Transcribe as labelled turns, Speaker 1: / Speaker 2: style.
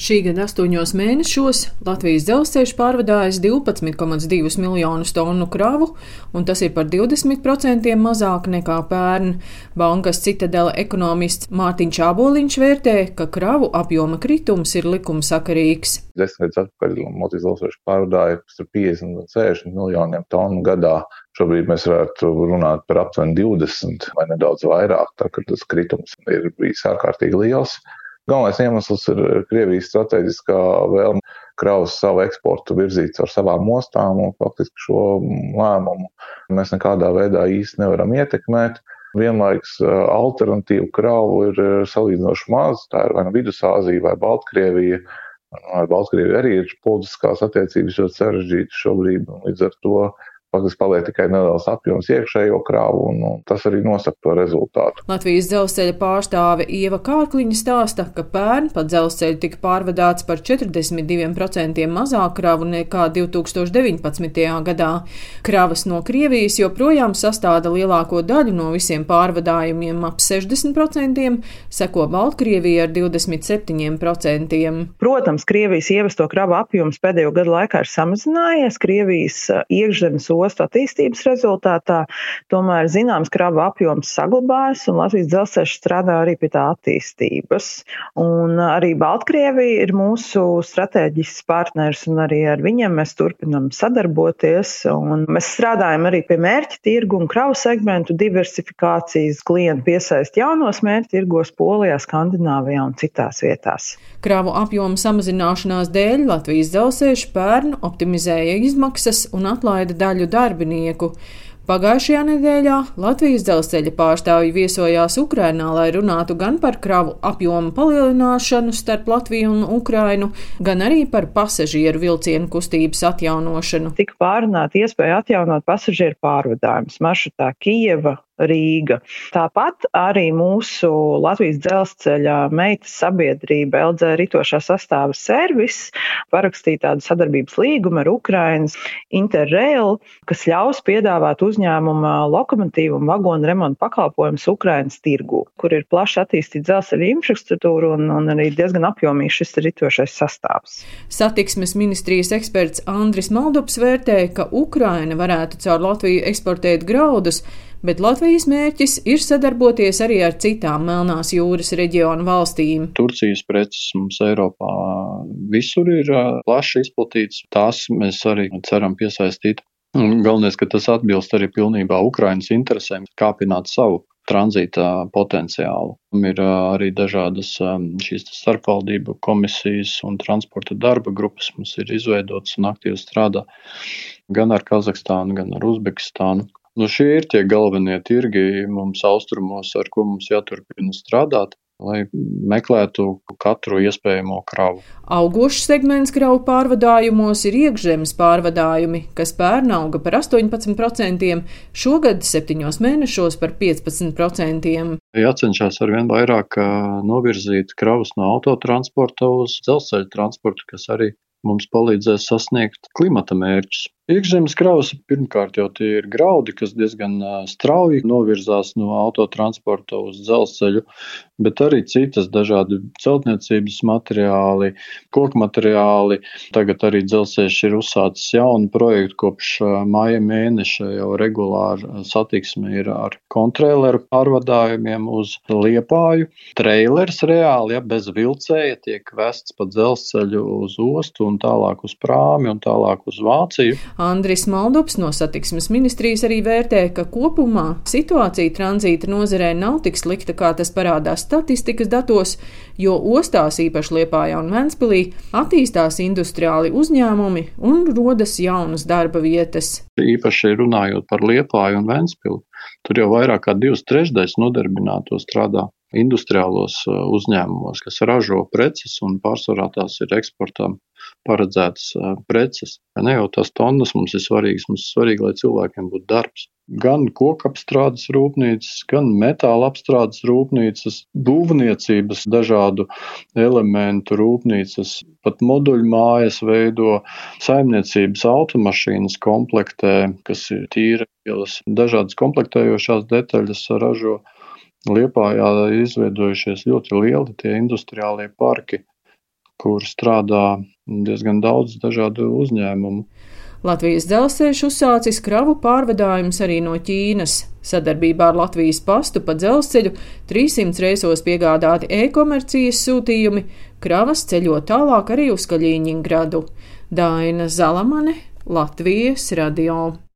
Speaker 1: Šī gada astoņos mēnešos Latvijas dzelzceļš pārvadājis 12,2 miljonus tonu kravu, un tas ir par 20% mazāk nekā pērn. Bankas citadela ekonomists Mārtiņš Aboliņš vērtē, ka kravu apjoma kritums ir likumsakarīgs.
Speaker 2: Desmit gadus atpakaļ Latvijas dzelzceļš pārvadāja 50 un 60 miljoniem tonu gadā. Šobrīd mēs varētu runāt par aptuveni 20 vai nedaudz vairāk, tā ka tas kritums ir bijis ārkārtīgi liels. Galvenais iemesls ir Krievijas strateģiskā vēlme kravas savu eksportu virzīt ar savām ostām, un faktiski šo lēmumu mēs nekādā veidā īsti nevaram ietekmēt. Vienlaiks alternatīvu kravu ir salīdzinoši maz. Tā ir vai nu Vidusāzija vai Baltkrievija. Ar Baltkrieviju arī ir politiskās attiecības ļoti sarežģītas šobrīd, un līdz ar to Faktiski paliek tikai neliels apjoms iekšējo krāvu, un, un tas arī nosaka to rezultātu.
Speaker 1: Latvijas dzelzceļa pārstāve Ieva Kārkliņa stāsta, ka pērn pa dzelzceļu tika pārvadāts par 42% mazāk kravu nekā 2019. gadā. Kravas no Krievijas joprojām sastāda lielāko daļu no visiem pārvadājumiem ap 60%, seko Baltkrievija ar 27%.
Speaker 3: Protams, Krievijas ievesto kravu apjoms pēdējo gadu laikā ir samazinājies. Krievijas iekšzemes ostu attīstības rezultātā tomēr zināms krava apjoms saglabājas, un Latvijas dzelzceļš strādā arī pie tā attīstības. Un arī Baltkrievija ir mūsu strateģisks partners, un arī ar viņiem mēs turpinam sadarboties. Mēs strādājam arī pie mērķa tirgu un kravu segmentu diversifikācijas, klientu piesaist jaunos mērķa tirgos Polijā, Skandināvijā un citās vietās.
Speaker 1: Kravu apjomu samazināšanās dēļ Latvijas dzelzceļš pērn optimizēja izmaksas un atlaida daļu darbinieku. Pagājušajā nedēļā Latvijas dzelzceļa pārstāvji viesojās Ukrainā, lai runātu gan par kravu apjomu palielināšanu starp Latviju un Ukrainu, gan arī par pasažieru vilcienu kustības atjaunošanu.
Speaker 3: Tika pārunāta iespēja atjaunot pasažieru pārvadājumus maršrutā Kijeva, Rīga. Tāpat arī mūsu Latvijas dzelzceļa meitas sabiedrība LZ Ritošā sastāva servis parakstīja tādu sadarbības līgumu ar Ukrainas Interrail, kas ļaus piedāvāt uzņēmuma lokomotīvu un vagonu remontu pakalpojumus Ukrainas tirgu, kur ir plaši attīstīta dzelzceļa infrastruktūra un, un arī diezgan apjomīgs šis ritošais sastāvs.
Speaker 1: Satiksmes ministrijas eksperts Andris Maldups vērtēja, ka Ukraina varētu caur Latviju eksportēt graudus, bet Latvijas mērķis ir sadarboties arī ar citām Melnās jūras reģionu valstīm.
Speaker 4: Turcijas preces mums Eiropā visur ir plaši izplatīts. Tās mēs arī ceram piesaistīt. Galvenais, ka tas atbilst arī pilnībā Ukrainas interesēm, kāpināt savu tranzīta potenciālu. Ir arī dažādas šīs starpvaldību komisijas un transporta darba grupas mums ir izveidotas un aktīvi strādā gan ar Kazahstānu, gan ar Uzbekistānu. Nu, šie ir tie galvenie tirgi mums austrumos, ar ko mums jāturpina strādāt lai meklētu katru iespējamo kravu.
Speaker 1: Augošs segments kravu pārvadājumos ir iekšzemes pārvadājumi, kas pērn auga par 18%, šogad septiņos mēnešos par 15%.
Speaker 4: Jācenšas arvien vairāk novirzīt kravus no autotransporta uz dzelzceļa transportu, kas arī mums palīdzēs sasniegt klimata mērķus. Iekšzemes kravas pirmkārt jau tie ir graudi, kas diezgan strauji novirzās no autotransporta uz dzelzceļu, bet arī citas dažādi celtniecības materiāli, koku materiāli. Tagad arī dzelzceļš ir uzsācis jaunu projektu kopš māja mēneša jau regulāri satiksme ir ar kontrēleru pārvadājumiem uz Liepāju. Treilers reāli, ja bez vilcēja tiek vests pa dzelzceļu uz ostu un tālāk uz prāmi un tālāk uz Vāciju.
Speaker 1: Andris Maldups no satiksmes ministrijas arī vērtē, ka kopumā situācija tranzīta nozarē nav tik slikta, kā tas parādās statistikas datos, jo ostās, īpaši Liepājā un Ventspilī, attīstās industriāli uzņēmumi un rodas jaunas darba vietas.
Speaker 4: Īpaši runājot par Liepāju un Ventspili, tur jau vairāk kā divas trešdaļas nodarbināto strādā industriālos uzņēmumos, kas ražo preces un pārsvarā tās ir eksportam paredzētas preces. Ne jau tās tonnas mums ir svarīgas, mums ir svarīgi, lai cilvēkiem būtu darbs. Gan kokapstrādes rūpnīcas, gan metāla apstrādes rūpnīcas, būvniecības dažādu elementu rūpnīcas, pat moduļu mājas veido, saimniecības automašīnas komplektē, kas ir tīra ielas, dažādas komplektējošās detaļas ražo. Liepājā izveidojušies ļoti lieli tie industriālie parki, kur strādā diezgan daudz dažādu uzņēmumu.
Speaker 1: Latvijas dzelzceļš uzsācis kravu pārvadājumus arī no Ķīnas. Sadarbībā ar Latvijas pastu pa dzelzceļu 300 reisos piegādāti e-komercijas sūtījumi, kravas ceļo tālāk arī uz Kaļiņingradu. Daina Zalamane, Latvijas radio.